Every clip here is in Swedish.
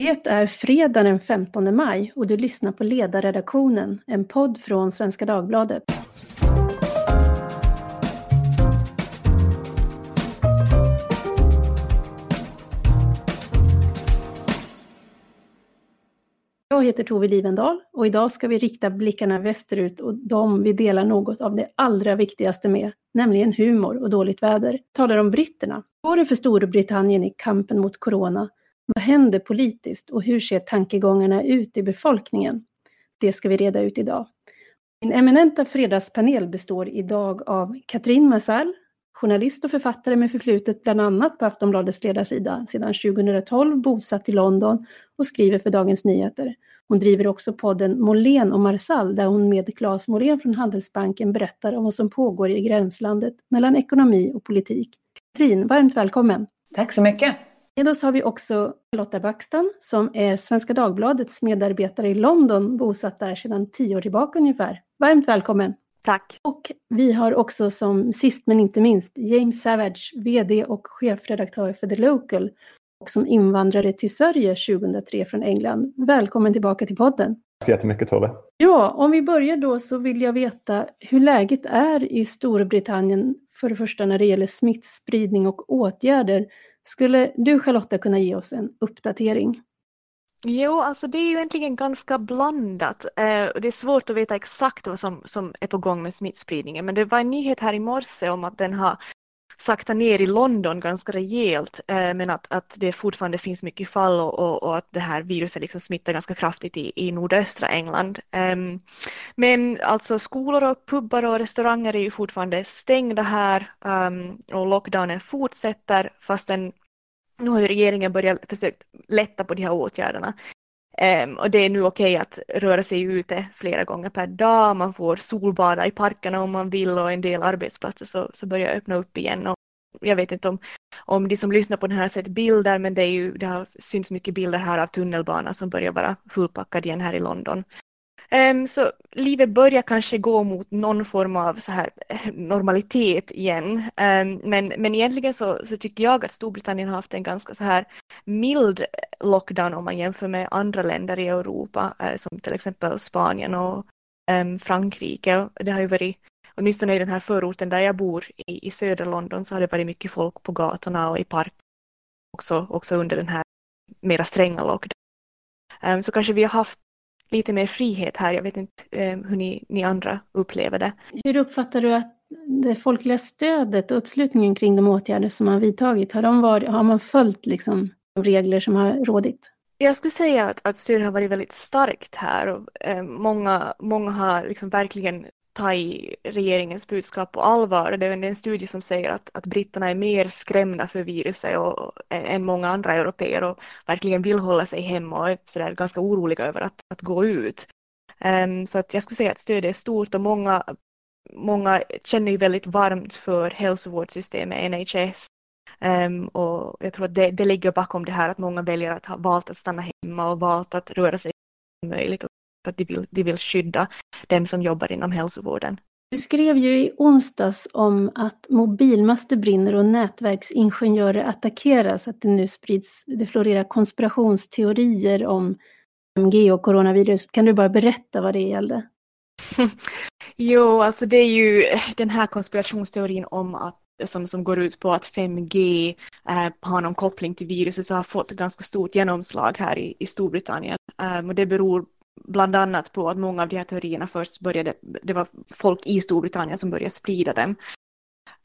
Det är fredag den 15 maj och du lyssnar på Ledarredaktionen, en podd från Svenska Dagbladet. Jag heter Tove Livendal och idag ska vi rikta blickarna västerut och de vi delar något av det allra viktigaste med, nämligen humor och dåligt väder. Talar om britterna. Går det för Storbritannien i kampen mot corona vad händer politiskt och hur ser tankegångarna ut i befolkningen? Det ska vi reda ut idag. Min eminenta fredagspanel består idag av Katrin Massal, journalist och författare med förflutet bland annat på Aftonbladets ledarsida sedan 2012, bosatt i London och skriver för Dagens Nyheter. Hon driver också podden Molén och Marsall där hon med Claes Molén från Handelsbanken berättar om vad som pågår i gränslandet mellan ekonomi och politik. Katrin, varmt välkommen! Tack så mycket! Med oss har vi också Lotta Buxton som är Svenska Dagbladets medarbetare i London, bosatt där sedan tio år tillbaka ungefär. Varmt välkommen! Tack! Och vi har också som sist men inte minst James Savage, VD och chefredaktör för The Local och som invandrare till Sverige 2003 från England. Välkommen tillbaka till podden! Tack så jättemycket Tove! Ja, om vi börjar då så vill jag veta hur läget är i Storbritannien för det första när det gäller smittspridning och åtgärder skulle du Charlotta kunna ge oss en uppdatering? Jo, alltså det är ju egentligen ganska blandat. Eh, det är svårt att veta exakt vad som, som är på gång med smittspridningen, men det var en nyhet här i morse om att den har sakta ner i London ganska rejält, eh, men att, att det fortfarande finns mycket fall och, och, och, att det här viruset liksom smittar ganska kraftigt i, i nordöstra England. Ehm, men alltså skolor och pubbar och restauranger är ju fortfarande stängda här ehm, och lockdownen fortsätter fastän nu har ju regeringen börjat försökt lätta på de här åtgärderna. Um, och det är nu okej okay att röra sig ute flera gånger per dag, man får solbada i parkerna om man vill och en del arbetsplatser så, så börjar öppna upp igen. Och jag vet inte om, om de som lyssnar på den här sett bilder men det, är ju, det har synts mycket bilder här av tunnelbanan som börjar vara fullpackad igen här i London. Um, så livet börjar kanske gå mot någon form av så här eh, normalitet igen. Um, men, men egentligen så, så tycker jag att Storbritannien har haft en ganska så här mild eh, lockdown om man jämför med andra länder i Europa uh, som till exempel Spanien och um, Frankrike. Det har ju varit, åtminstone i den här förorten där jag bor i, i södra London så har det varit mycket folk på gatorna och i park också, också under den här mera stränga lockdown. så kanske vi har haft lite mer frihet här. Jag vet inte eh, hur ni, ni andra upplever det. Hur uppfattar du att det folkliga stödet och uppslutningen kring de åtgärder som man vidtagit, har, de varit, har man följt liksom de regler som har rådit? Jag skulle säga att, att stödet har varit väldigt starkt här och eh, många, många har liksom verkligen ta i regeringens budskap på allvar. Det är en studie som säger att, att britterna är mer skrämda för viruset och, och, än många andra europeer och verkligen vill hålla sig hemma och är så ganska oroliga över att, att gå ut. Um, så att jag skulle säga att stödet är stort och många, många känner ju väldigt varmt för hälsovårdssystemet NHS. Um, ehm, och jag tror att det, det ligger bakom det här att många väljer att ha valt att stanna hemma och valt att röra sig möjligt för att de vill, de vill skydda dem som jobbar inom hälsovården. Du skrev ju i onsdags om att mobilmaster brinner och nätverksingenjörer attackeras, att det nu sprids, det florerar konspirationsteorier om 5G och coronavirus. Kan du bara berätta vad det gällde? jo, alltså det är ju den här konspirationsteorin om att som, som går ut på att 5G eh, har någon koppling till viruset så har fått ganska stort genomslag här i, i Storbritannien. Um, och det beror bland annat på att många av de här teorierna först började, det var folk i Storbritannien som började sprida dem.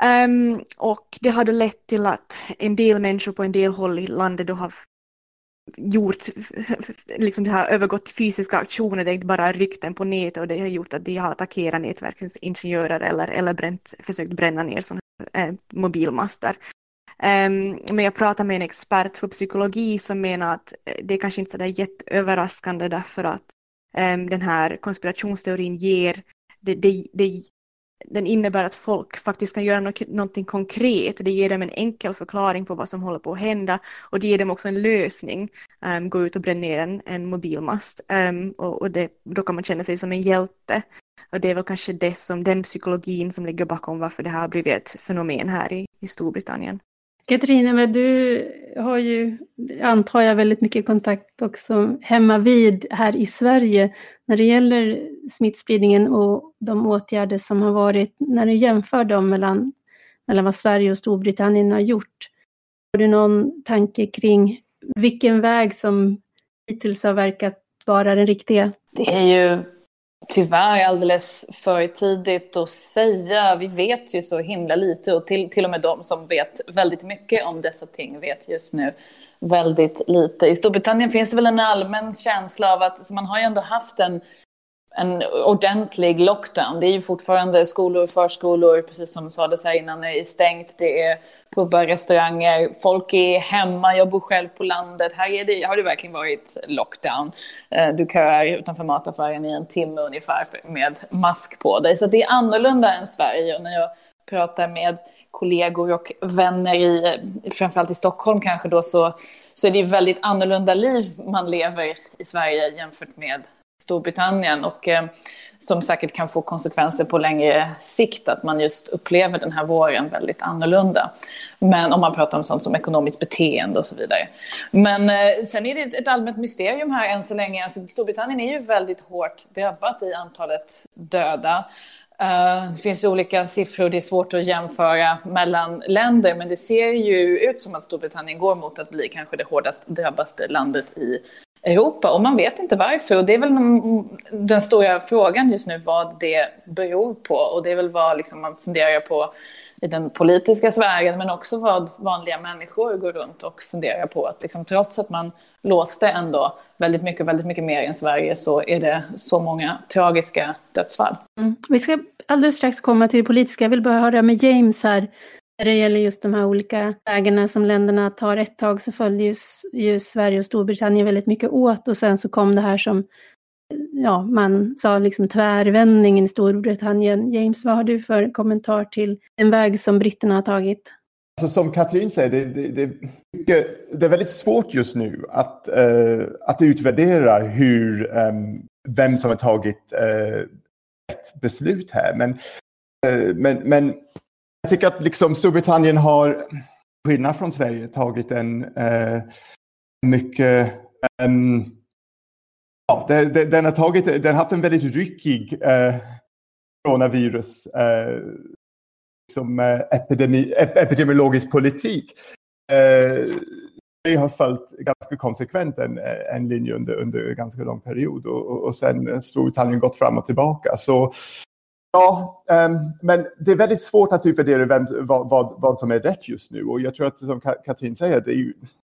Um, och det hade lett till att en del människor på en del håll i landet då har gjort, liksom det har övergått till fysiska aktioner, det är inte bara rykten på nätet och det har gjort att de har attackerat nätverksingenjörer eller, eller bränt, försökt bränna ner sådana här eh, mobilmaster. Um, men jag pratade med en expert på psykologi som menar att det är kanske inte så där jätteöverraskande därför att Ehm, den här konspirationsteorin ger, det, det, det, den innebär att folk faktiskt kan göra någonting konkret. Det ger dem en enkel förklaring på vad som håller på att hända och det ger dem också en lösning. Um, gå ut och bränna ner en, en mobilmast um, och, och det, då kan man känna sig som en hjälte. Och det är väl kanske det som, den psykologin som ligger bakom varför det här har blivit ett fenomen här i, i Storbritannien. Katarina, men du har ju, antar jag, väldigt mycket kontakt också hemma vid här i Sverige när det gäller smittspridningen och de åtgärder som har varit, när du jämför dem mellan, mellan vad Sverige och Storbritannien har gjort. Har du någon tanke kring vilken väg som hittills har verkat vara den riktiga? Det är ju tyvärr alldeles för tidigt att säga. Vi vet ju så himla lite och till, till och med de som vet väldigt mycket om dessa ting vet just nu väldigt lite. I Storbritannien finns det väl en allmän känsla av att man har ju ändå haft en en ordentlig lockdown. Det är ju fortfarande skolor och förskolor, precis som sades här innan, är stängt. Det är pubbar, restauranger, folk är hemma, jag bor själv på landet. Här är det, har det verkligen varit lockdown. Eh, du köar utanför mataffären i en timme ungefär med mask på dig. Så det är annorlunda än Sverige. Och när jag pratar med kollegor och vänner i, framförallt i Stockholm kanske då, så, så är det väldigt annorlunda liv man lever i Sverige jämfört med Storbritannien och eh, som säkert kan få konsekvenser på längre sikt att man just upplever den här våren väldigt annorlunda. Men om man pratar om sånt som ekonomiskt beteende och så vidare. Men eh, sen är det ett, allmänt mysterium här än så länge. Alltså, Storbritannien är ju väldigt hårt drabbat i antalet döda. Uh, det finns olika siffror, det är svårt att jämföra mellan länder men det ser ju ut som att Storbritannien går mot att bli kanske det hårdast drabbaste landet i Europa och man vet inte varför. Och det är väl den stora frågan just nu vad det beror på. Och det är väl vad liksom man funderar på i den politiska sfären men också vad vanliga människor går runt och funderar på. Att liksom, trots att man låste ändå väldigt mycket, väldigt mycket mer än Sverige så är det så många tragiska dödsfall. Mm. Vi ska alldeles strax komma till det politiska. Jag vill bara höra med James här. När det gäller just de här olika vägarna som länderna tar ett tag så följde ju, ju Sverige och Storbritannien väldigt mycket åt och sen så kom det här som ja, man sa liksom tvärvändningen i Storbritannien. James, vad har du för kommentar till den väg som britterna har tagit? Alltså, som Katrin säger, det, det, det, det, är väldigt svårt just nu att, uh, att utvärdera hur, um, vem som har tagit eh, uh, ett beslut här. Men, uh, men, men jag tycker att liksom Storbritannien har, skillnad från Sverige, tagit en eh, mycket um, Ja, den, den, har tagit, den har haft en väldigt ryckig eh, coronavirus eh, liksom, eh, epidemi, epidemiologisk politik. Eh, har följt ganska konsekvent en, en linje under, under en ganska lång period och, och sen Storbritannien gått fram och tillbaka. Så Ja, um, men det är väldigt svårt att utvärdera vem, vad, vad, vad, som är rätt just nu. Och jag tror att som Katrin säger, det är ju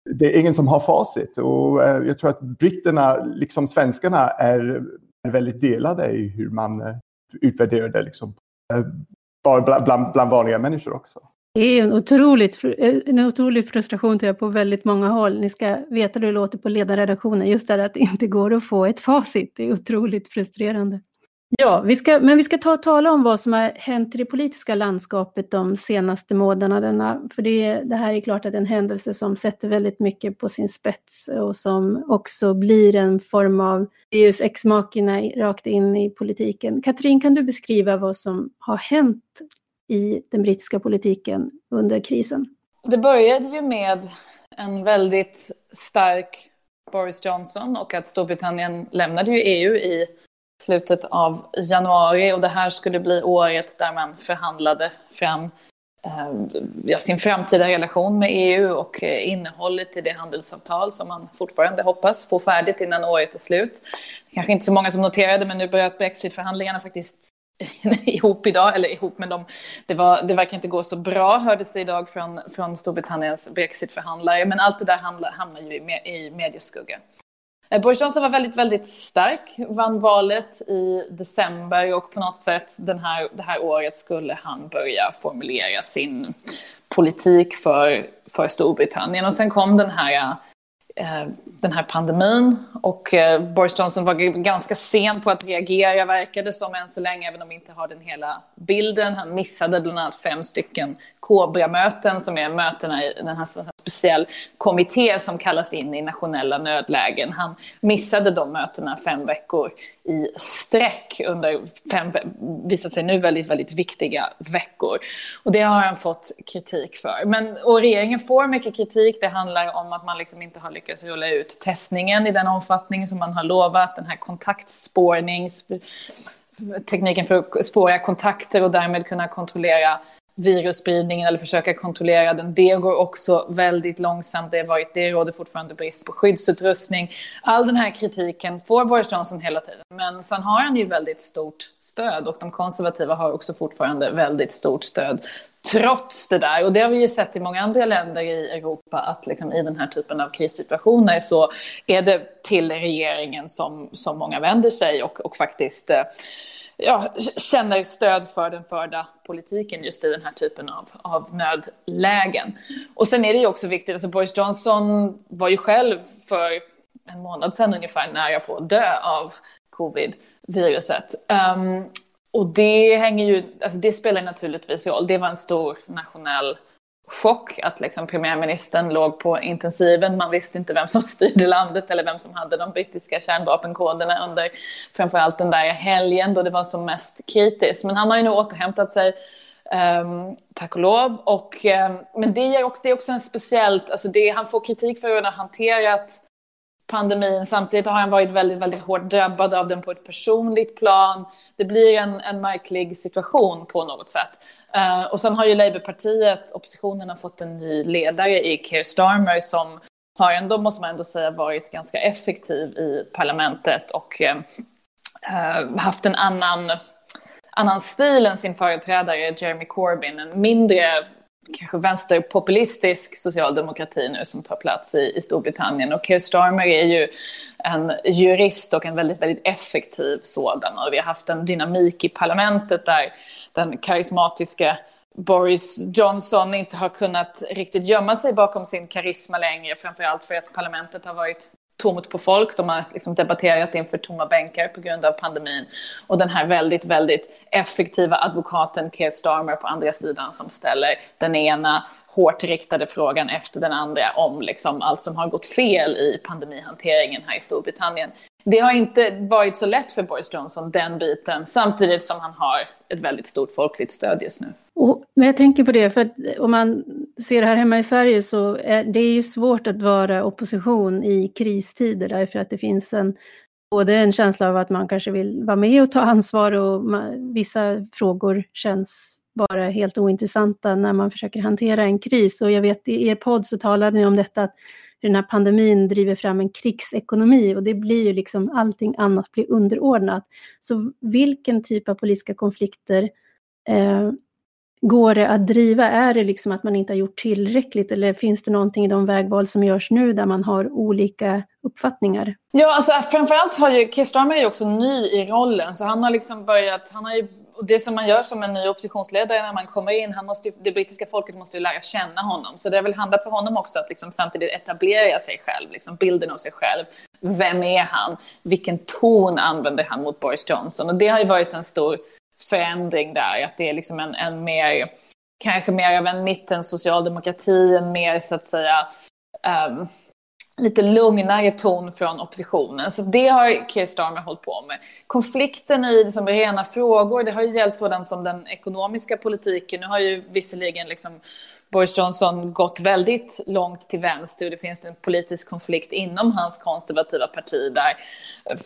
det är ingen som har facit och uh, jag tror att britterna, liksom svenskarna, är väldigt delade i hur man uh, utvärderar det liksom, eh, bland, bland vanliga människor också. Det är en, otroligt, en otrolig frustration tror jag på väldigt många håll. Ni ska veta hur det låter på ledarredaktionen, just det att det inte går att få ett facit. Det är otroligt frustrerande. Ja, vi ska, men vi ska ta och tala om vad som har hänt i det politiska landskapet de senaste månaderna. För det, det här är klart att en händelse som sätter väldigt mycket på sin spets och som också blir en form av EUs ex machina rakt in i politiken. Katrin, kan du beskriva vad som har hänt i den brittiska politiken under krisen? Det började ju med en väldigt stark Boris Johnson och att Storbritannien lämnade ju EU i slutet av januari och det här skulle bli året där man förhandlade fram eh, ja, sin framtida relation med EU och eh, innehållet i det handelsavtal som man fortfarande hoppas få färdigt innan året är slut. Kanske inte så många som noterade, men nu bröt brexitförhandlingarna faktiskt ihop idag, eller ihop med dem. Det, var, det verkar inte gå så bra, hördes det idag från, från Storbritanniens brexitförhandlare. Men allt det där hamnar, hamnar ju i, i medieskugga. Eh, Boris Johnson var väldigt, väldigt stark, vann valet i december och på något sätt den här, det här året skulle han börja formulera sin politik för, för Storbritannien. Och sen kom den här, eh, den här pandemin och eh, Boris Johnson var ganska sen på att reagera verkade som än så länge, även om vi inte har den hela bilden. Han missade bland annat fem stycken Kobra-möten som är mötena i den här speciell kommitté som kallas in i nationella nödlägen. Han missade de mötena fem veckor i sträck under fem, visat sig nu väldigt, väldigt viktiga veckor. Och det har han fått kritik för. Men, och regeringen får mycket kritik. Det handlar om att man liksom inte har lyckats rulla ut testningen i den omfattning som man har lovat. Den här kontaktspårnings tekniken för att spåra kontakter och därmed kunna kontrollera virusspridningen eller försöka kontrollera den. Det går också väldigt långsamt. Det, varit, det råder fortfarande brist på skyddsutrustning. All den här kritiken får Boris Johnson hela tiden. Men sen har han ju väldigt stort stöd och de konservativa har också fortfarande väldigt stort stöd trots det där. Och det har vi ju sett i många andra länder i Europa att liksom i den här typen av krissituationer så är det till regeringen som, som många vänder sig och, och faktiskt eh, ja, känner stöd för den förda politiken just i den här typen av, av nödlägen. Och sen är det ju också viktigt, alltså Boris Johnson var ju själv för en månad sedan ungefär nära på att dö av covid-viruset. Um, och det hänger ju, alltså det spelar naturligtvis roll. Det var en stor nationell chock att liksom premiärministern låg på intensiven. Man visste inte vem som styrde landet eller vem som hade de brittiska kärnvapenkoderna under framförallt den där helgen då det var som mest kritiskt. Men han har ju nu återhämtat sig, um, tack och lov. Och, um, men det är, också, det är också en speciellt, alltså det, han får kritik för hur han har hanterat pandemin. Samtidigt har han varit väldigt, väldigt hårt drabbad av den på ett personligt plan. Det blir en, en märklig situation på något sätt. Uh, och sen har ju Labourpartiet, oppositionen, har fått en ny ledare i Keir Starmer som har ändå, måste man ändå säga, varit ganska effektiv i parlamentet och uh, haft en annan, annan stil än sin företrädare Jeremy Corbyn. En mindre kanske vänsterpopulistisk socialdemokrati nu som tar plats i, i Storbritannien. Och Keir Starmer är ju en jurist och en väldigt, väldigt effektiv sådan. Och vi har haft en dynamik i parlamentet där den karismatiska Boris Johnson inte har kunnat riktigt gömma sig bakom sin karisma längre, framförallt för att parlamentet har varit tomt på folk. De har liksom debatterat inför tomma bänkar på grund av pandemin. Och den här väldigt, väldigt effektiva advokaten Keir Starmer på andra sidan som ställer den ena hårt riktade frågan efter den andra om liksom allt som har gått fel i pandemihanteringen här i Storbritannien. Det har inte varit så lätt för Boris Johnson, den biten, samtidigt som han har ett väldigt stort folkligt stöd just nu. Och, men jag tänker på det, för att om man ser det här hemma i Sverige så är det är ju svårt att vara opposition i kristider därför att det finns en både en känsla av att man kanske vill vara med och ta ansvar och man, vissa frågor känns bara helt ointressanta när man försöker hantera en kris. Och jag vet i er podd så talade ni om detta att den här pandemin driver fram en krigsekonomi och det blir ju liksom allting annat blir underordnat. Så vilken typ av politiska konflikter eh, går det att driva? Är det liksom att man inte har gjort tillräckligt eller finns det någonting i de vägval som görs nu där man har olika uppfattningar? Ja, alltså framförallt har ju, Keir Starmer är ju också ny i rollen så han har liksom börjat, han har ju och det som man gör som en ny oppositionsledare när man kommer in, han måste ju, det brittiska folket måste ju lära känna honom. Så det har väl handlat för honom också att liksom samtidigt etablera sig själv, liksom bilden av sig själv. Vem är han? Vilken ton använder han mot Boris Johnson? Och det har ju varit en stor förändring där, att det är liksom en, en mer, kanske mer av en mitten socialdemokrati, en mer så att säga um, lite lugnare ton från oppositionen. Så det har Keir Starmer hållit på med. Konflikten i liksom rena frågor, det har ju gällt sådant som den ekonomiska politiken. Nu har ju visserligen liksom Boris Johnson gått väldigt långt till vänster. och Det finns en politisk konflikt inom hans konservativa parti där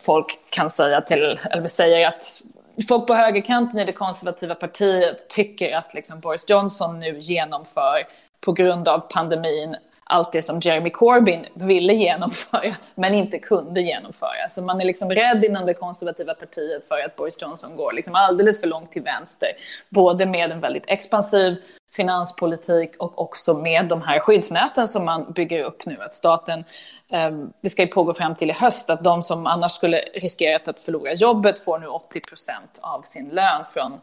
folk kan säga till, eller säger att folk på högerkanten i det konservativa partiet tycker att liksom Boris Johnson nu genomför på grund av pandemin allt det som Jeremy Corbyn ville genomföra men inte kunde genomföra. Så man är liksom rädd inom det konservativa partiet för att Boris Johnson går liksom alldeles för långt till vänster. Både med en väldigt expansiv finanspolitik och också med de här skyddsnäten som man bygger upp nu. Att staten, ehm, det ska ju pågå fram till i höst, att de som annars skulle riskerat att förlora jobbet får nu 80 procent av sin lön från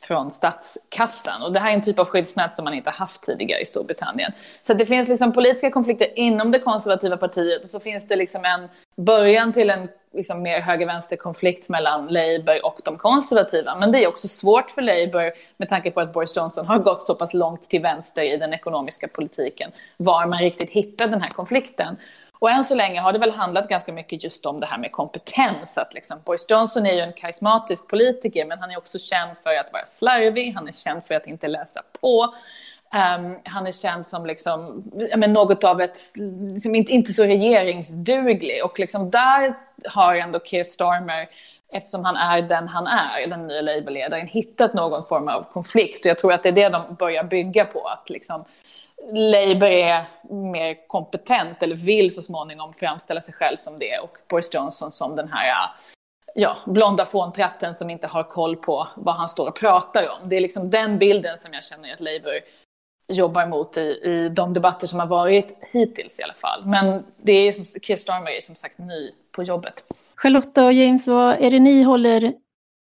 från statskassan. Och det här är en typ av skyddsnät som man inte haft tidigare i Storbritannien. Så det finns liksom politiska konflikter inom det konservativa partiet och så finns det liksom en början till en liksom mer höger-vänster-konflikt mellan Labour och de konservativa. Men det är också svårt för Labour med tanke på att Boris Johnson har gått så pass långt till vänster i den ekonomiska politiken, var man riktigt hittar den här konflikten. Och än så länge har det väl handlat ganska mycket just om det här med kompetens. Att liksom, Boris Johnson är ju en karismatisk politiker, men han är också känd för att vara slarvig, han är känd för att inte läsa på. Um, han är känd som liksom, men något av ett, liksom inte, inte så regeringsduglig. Och liksom där har ändå Keir Starmer, eftersom han är den han är, den nya Labourledaren, hittat någon form av konflikt. Och jag tror att det är det de börjar bygga på. Att liksom, Labour är mer kompetent, eller vill så småningom framställa sig själv som det. Och Boris Johnson som den här ja, blonda fåntratten som inte har koll på vad han står och pratar om. Det är liksom den bilden som jag känner att Labour jobbar mot i, i de debatter som har varit hittills i alla fall. Men det är som, Keir Starmer är som sagt ny på jobbet. Charlotta och James, vad är det ni håller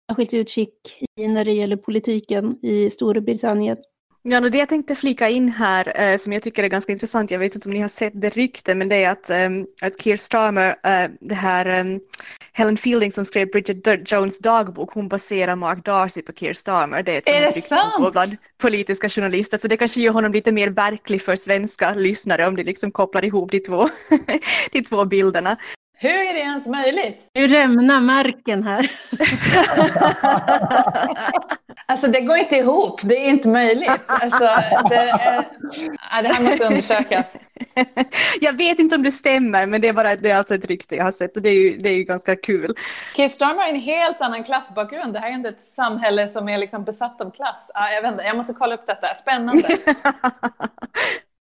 särskilt utkik i när det gäller politiken i Storbritannien? Ja, det jag tänkte flika in här eh, som jag tycker är ganska intressant, jag vet inte om ni har sett det rykte, men det är att, um, att Keir Starmer, uh, det här Helen Fielding som skrev Bridget Jones dagbok, hon baserar Mark Darcy på Keir Starmer. Det är ett är rykte bland politiska journalister, så det kanske gör honom lite mer verklig för svenska lyssnare om de liksom kopplar ihop de två, de två bilderna. Hur är det ens möjligt? Nu rämnar marken här. alltså det går inte ihop, det är inte möjligt. Alltså, det, är, det här måste undersökas. Jag vet inte om det stämmer, men det är, bara, det är alltså ett rykte jag har sett och det är ju, det är ju ganska kul. Keir Starmer har en helt annan klassbakgrund. Det här är inte ett samhälle som är liksom besatt av klass. Jag, vet inte, jag måste kolla upp detta, spännande.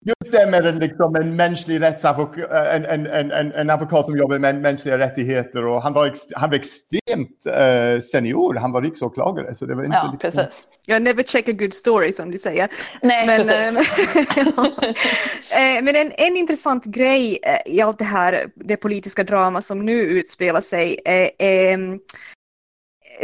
Just det med en, liksom, en mänsklig rättsadvokat, en, en, en, en advokat som jobbar med mänskliga rättigheter och han var, ex, han var extremt uh, senior, han var riksåklagare. Så det var inte ja, liksom... precis. Jag never check a good story som de säger. Nej, men, precis. Äh, men en, en intressant grej i allt det här, det politiska drama som nu utspelar sig, är, är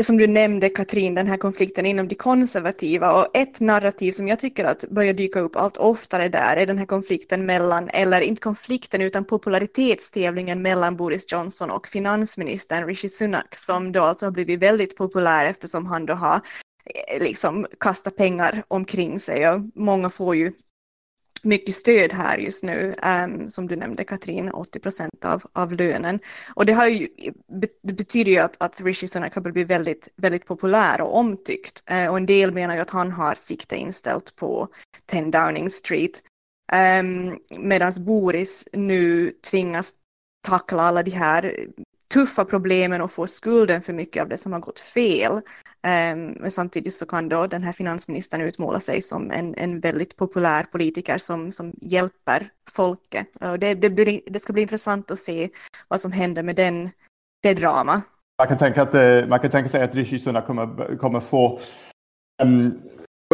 som du nämnde Katrin, den här konflikten inom de konservativa. Och ett narrativ som jag tycker att börjar dyka upp allt oftare där är den här konflikten mellan, eller inte konflikten utan popularitetstävlingen mellan Boris Johnson och finansministern Rishi Sunak som då alltså har blivit väldigt populär eftersom han då har eh, liksom kastat pengar omkring sig. Och många får ju mycket stöd här just nu, um, som du nämnde Katrin, 80 procent av, av lönen. Och det, har ju, det betyder ju att, att Rishi Sunak har blivit väldigt, väldigt populär och omtyckt. Uh, och en del menar ju att han har sikte inställt på 10 Downing Street. Ehm, um, Medan Boris nu tvingas tackla alla de här tuffa problemen och få skulden för mycket av det som har gått fel. Ehm, men samtidigt så kan då den här finansministern utmåla sig som en, en väldigt populär politiker som, som hjälper folket. Och det, det, blir, det ska bli intressant att se vad som händer med den, det drama. Man kan tänka, att, eh, man kan tänka sig att Rishi Sunak kommer, kommer få um,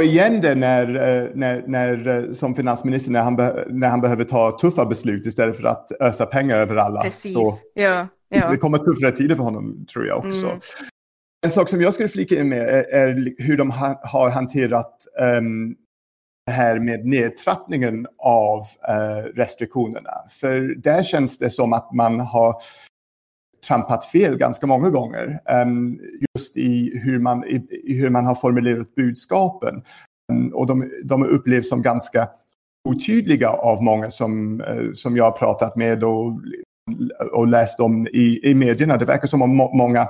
igen det när, eh, när, när, eh, som finansminister när han, be, när han behöver ta tuffa beslut istället för att ösa pengar över alla. Precis, Så ja, ja. Det kommer tuffare tider för honom tror jag också. Mm. En sak som jag skulle flika in med är, är hur de ha, har hanterat um, det här med nedtrappningen av uh, restriktionerna. För där känns det som att man har trampat fel ganska många gånger. Ehm, just i hur, man, i, hur man har formulerat budskapen. Ehm, och de, de upplevs som ganska otydliga av många som, eh, som jag har pratat med och, och läst om i, i medierna. Det verkar som om må, många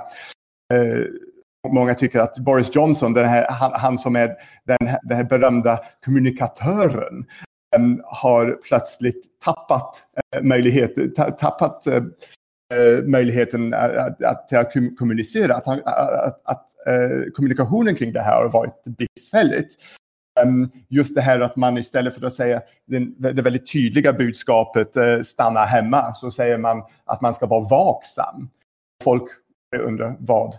eh, Många tycker att Boris Johnson, den här, han, han som är den, den här berömda kommunikatören, ehm, har plötsligt tappat eh, möjligheter, tappat Eh, möjligheten att, att, att, kommunicera. Att, att, att eh, kommunikationen kring det här har varit bristfälligt. Um, just det här att man istället för att säga det, det väldigt tydliga budskapet eh, stanna hemma så säger man att man ska vara vaksam. Folk undrar vad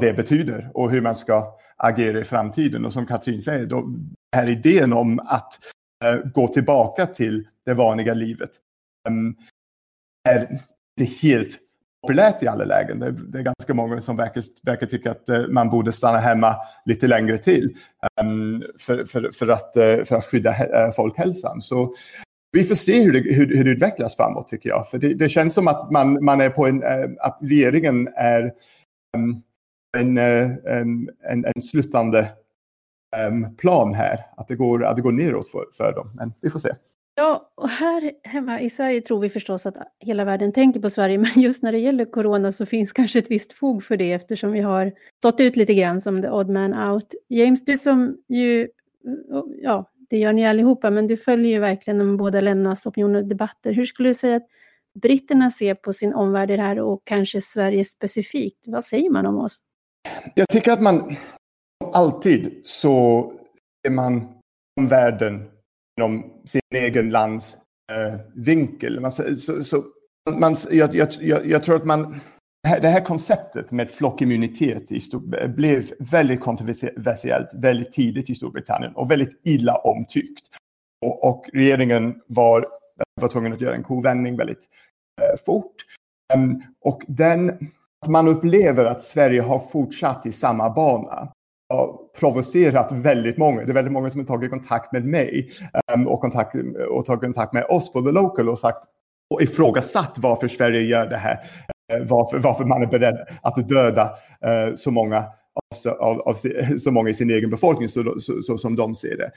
det betyder och hur man ska agera i framtiden. Och som Katrin säger, då, den här idén om att gå tillbaka till det vanliga livet um, är inte helt populärt i alla lägen. Det, det är ganska många som verkar, verkar tycka att eh, man borde stanna hemma lite längre till um, för, för, för, att, eh, för att skydda eh, folkhälsan. Så vi får se hur det, hur, hur det utvecklas framåt tycker jag. För det, det, känns som att man, man är på en, att regeringen är um, en, en, en, en slutande um, ehm, plan här. Att det går, att det går neråt för, för dem. Men vi får se. Ja, och här hemma i Sverige tror vi förstås att hela världen tänker på Sverige, men just när det gäller corona så finns kanske ett visst fog för det eftersom vi har stått ut lite grann som the odd man out. James, du som ju, ja, det gör ni allihopa, men du följer ju verkligen de båda ländernas opinion och debatter. Hur skulle du säga att britterna ser på sin omvärld i det här och kanske Sverige specifikt? Vad säger man om oss? Jag tycker att man alltid så är man om världen inom sin egen lands eh, vinkel. Man, så, så, man, jag, jag, jag, jag, tror att man... Det här konceptet med flockimmunitet i Stor, blev väldigt kontroversiellt väldigt tidigt i Storbritannien och väldigt illa omtyckt. Och, och regeringen var, var tvungen att göra en kovändning väldigt eh, fort. Um, och den, att man upplever att Sverige har fortsatt i samma bana har provocerat väldigt många. Det är väldigt många som har tagit kontakt med mig um, och, kontakt, och tagit kontakt med oss på The Local och sagt och ifrågasatt varför Sverige gör det här. Uh, varför, varför man är beredd att döda uh, så många av, av, av, så många i sin egen befolkning så, så, så som de ser det.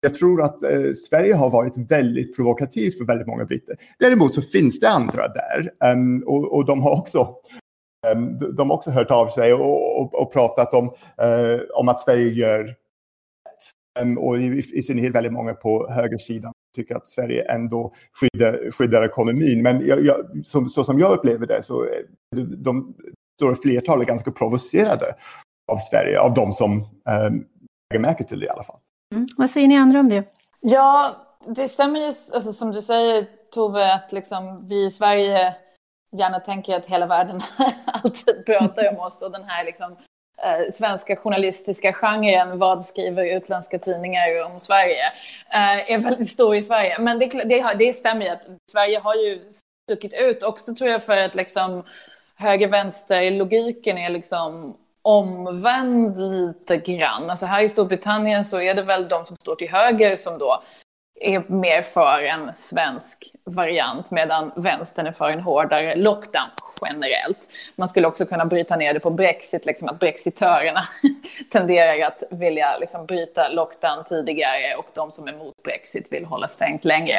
Jag tror att eh, Sverige har varit väldigt provokativt för väldigt många britter. Däremot så finns det andra där um, och, och, de har också de har också hört av sig och, och, och pratat om, eh, om att Sverige gör rätt. Ehm, och i, i synnerhet väldigt många på högersidan tycker att Sverige ändå skyddar, skyddar ekonomin. Men jag, jag, som, så som jag upplever det så de, de stora flertalet ganska provocerade av Sverige, av de som eh, lägger märke till det i alla fall. Mm. Vad säger ni andra om det? Ja, det stämmer ju, alltså, som du säger Tove, att liksom, vi i Sverige gärna tänker att hela världen alltid pratar om oss och den här liksom, eh, svenska journalistiska genren, vad skriver utländska tidningar om Sverige, eh, är väldigt stor i Sverige. Men det, det, det stämmer ju att Sverige har ju stuckit ut också tror jag för att liksom höger-vänster-logiken är liksom omvänd lite grann. Alltså här i Storbritannien så är det väl de som står till höger som då är mer för en svensk variant medan vänstern är för en hårdare lockdown generellt. Man skulle också kunna bryta ner det på Brexit, liksom att brexitörerna tenderar att vilja liksom bryta lockdown tidigare och de som är emot Brexit vill hålla stängt längre.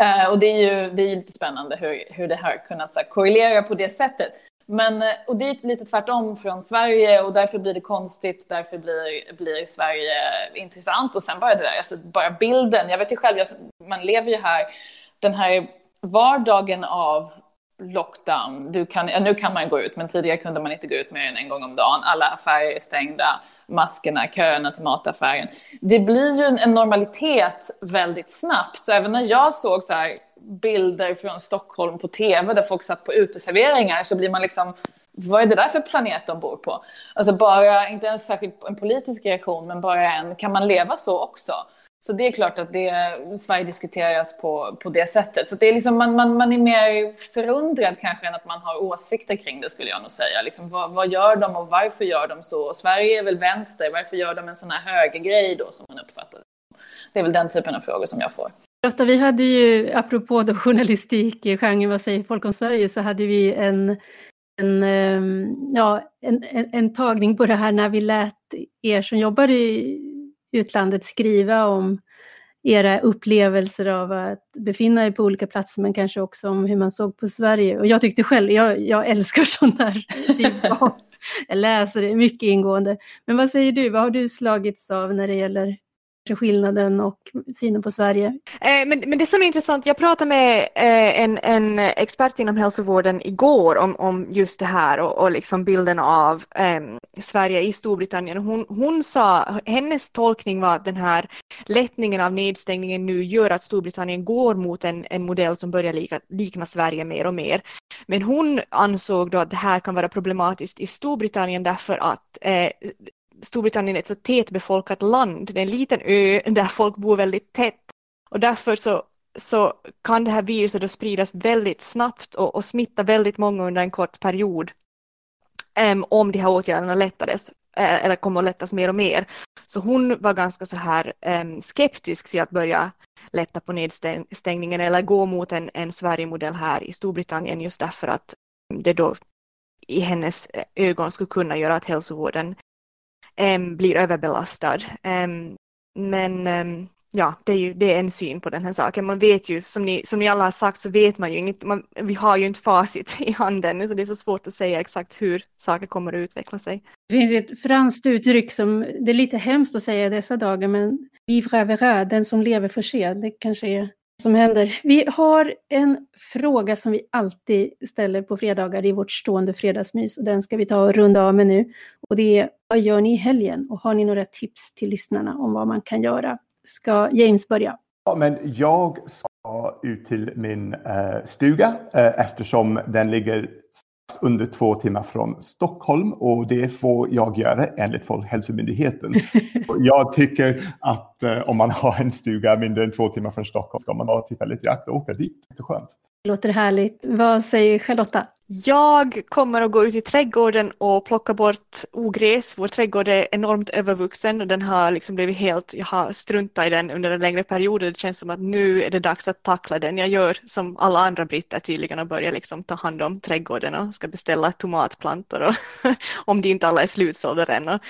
Uh, och det är ju det är lite spännande hur, hur det har kunnat så här, korrelera på det sättet. Men, eh, och det är lite tvärtom från Sverige och därför blir det konstigt, därför blir, blir Sverige intressant. Och sen bara det där, alltså bara bilden, jag vet ju själv, jag, man lever ju här, den här vardagen av lockdown. Du kan, nu kan man gå ut, men tidigare kunde man inte gå ut mer än en gång om dagen. Alla affärer är stängda, maskerna, köerna till mataffären. Det blir ju en normalitet väldigt snabbt. Så även när jag såg så här bilder från Stockholm på tv där folk satt på uteserveringar så blir man liksom vad är det där för planet de bor på? Alltså bara, inte ens särskilt en politisk reaktion, men bara en, kan man leva så också? Så det är klart att det, Sverige diskuteras på, på det sättet. Så det är liksom, man, man, man är mer förundrad kanske än att man har åsikter kring det skulle jag nog säga. Liksom, vad, vad gör de och varför gör de så? Och Sverige är väl vänster, varför gör de en sån här högergrej då som man uppfattar det? Det är väl den typen av frågor som jag får. Lotta, vi hade ju, apropå då journalistik, genren Vad säger folk om Sverige, så hade vi en, en, ehm, ja, en, en, en tagning på det här när vi lät er som jobbar i utlandet skriva om era upplevelser av att befinna er på olika platser men kanske också om hur man såg på Sverige. Och jag tyckte själv, jag, jag älskar sånt här. Typ jag läser det mycket ingående. Men vad säger du, vad har du slagits av när det gäller skillnaden och synen på Sverige. Eh, men, men det som är intressant, jag pratade med eh, en, en expert inom hälsovården igår om, om just det här och, och liksom bilden av um, Sverige i Storbritannien. Hon, hon sa, hennes tolkning var att den här lättningen av nedstängningen nu gör att Storbritannien går mot en, en modell som börjar lika, likna Sverige mer och mer. Men hon ansåg då att det här kan vara problematiskt i Storbritannien därför att eh, Storbritannien är ett så tätbefolkat land, det är en liten ö där folk bor väldigt tätt. Och därför så, så kan det här viruset då spridas väldigt snabbt och, och smitta väldigt många under en kort period um, om de här åtgärderna lättades. Eh, eller kommer att lättas mer och mer. Så hon var ganska så här um, skeptisk till att börja lätta på nedstängningen eller gå mot en, en Sverigemodell här i Storbritannien just därför att det då i hennes eh, ögon skulle kunna göra att hälsovården blir överbelastad. Men ja, det är ju det är en syn på den här saken. Man vet ju, som ni, som ni alla har sagt, så vet man ju inget. Man, vi har ju inte facit i handen, så det är så svårt att säga exakt hur saker kommer att utveckla sig. Det finns ett franskt uttryck som, det är lite hemskt att säga i dessa dagar, men vivre verra, den som lever får se. Det kanske är som händer. Vi har en fråga som vi alltid ställer på fredagar i vårt stående fredagsmys och den ska vi ta och runda av med nu. Och det är, vad gör ni i helgen? Och har ni några tips till lyssnarna om vad man kan göra? Ska James börja? Ja, men jag ska ut till min eh, stuga eh, eftersom den ligger under två timmar från Stockholm och det får jag göra enligt Folkhälsomyndigheten. jag tycker att eh, om man har en stuga mindre än två timmar från Stockholm ska man ha tillfälligt i akt och åka dit. Det är skönt. Låter härligt. Vad säger Charlotta? Jag kommer att gå ut i trädgården och plocka bort ogräs. Vår trädgård är enormt övervuxen och den har liksom blivit helt, jag har struntat i den under en längre period och det känns som att nu är det dags att tackla den. Jag gör som alla andra britter tydligen och börjar liksom ta hand om trädgården och ska beställa tomatplantor och om de inte alla är slutsålda än. Och,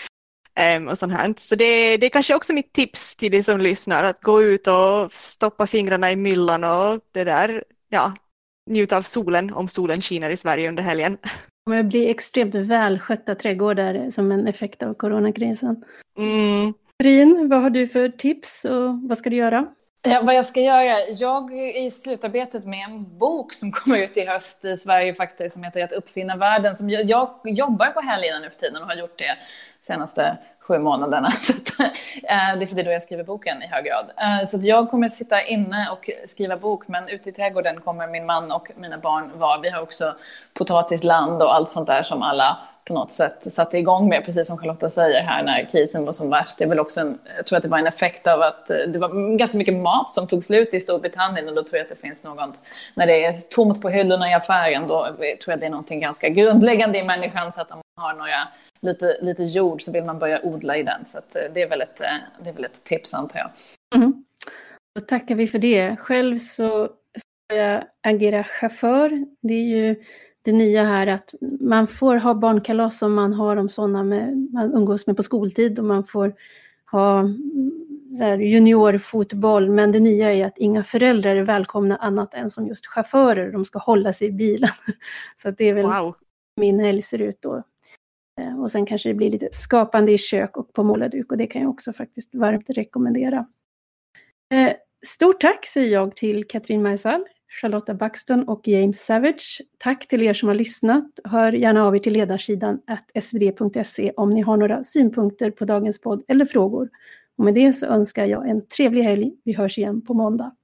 um, och sånt här. Så det, det är kanske också mitt tips till de som lyssnar att gå ut och stoppa fingrarna i myllan och det där, ja, njuta av solen om solen skiner i Sverige under helgen. Det kommer bli extremt välskötta trädgårdar som en effekt av coronakrisen. Mm. Rin, vad har du för tips och vad ska du göra? Ja, vad jag ska göra? Jag är i slutarbetet med en bok som kommer ut i höst i Sverige faktiskt, som heter Att uppfinna världen. Som jag, jag jobbar på helgerna nu för tiden och har gjort det senaste sju månaderna. Så att, äh, det är för det då jag skriver boken i hög grad. Äh, så att jag kommer sitta inne och skriva bok, men ute i trädgården kommer min man och mina barn vara. Vi har också potatisland och allt sånt där som alla på något sätt satte igång med, precis som Charlotta säger här när krisen var som värst. Det är väl också en, jag tror att det var en effekt av att eh, det var ganska mycket mat som tog slut i Storbritannien och då tror jag att det finns något, när det är tomt på hyllorna i affären, då tror jag att det är någonting ganska grundläggande i människan så att om har några, lite, lite jord så vill man börja odla i den. Så eh, det, är väl ett, eh, det är väl ett tips antar jag. Mm. Då tackar vi för det. Själv så ska jag agera chaufför. Det är ju det nya här att man får ha barnkalas som man har om sådana med, man umgås med på skoltid och man får ha juniorfotboll. Men det nya är att inga föräldrar är välkomna annat än som just chaufförer. De ska hålla sig i bilen. Så det är väl wow. min helg ser ut då. Eh, och sen kanske det blir lite skapande i kök och på målarduk och det kan jag också faktiskt varmt rekommendera. Eh, stort tack säger jag till Katrin Maisal, Charlotta Buxton och James Savage. Tack till er som har lyssnat. Hör gärna av er till ledarsidan svd.se om ni har några synpunkter på dagens podd eller frågor. Och med det så önskar jag en trevlig helg. Vi hörs igen på måndag.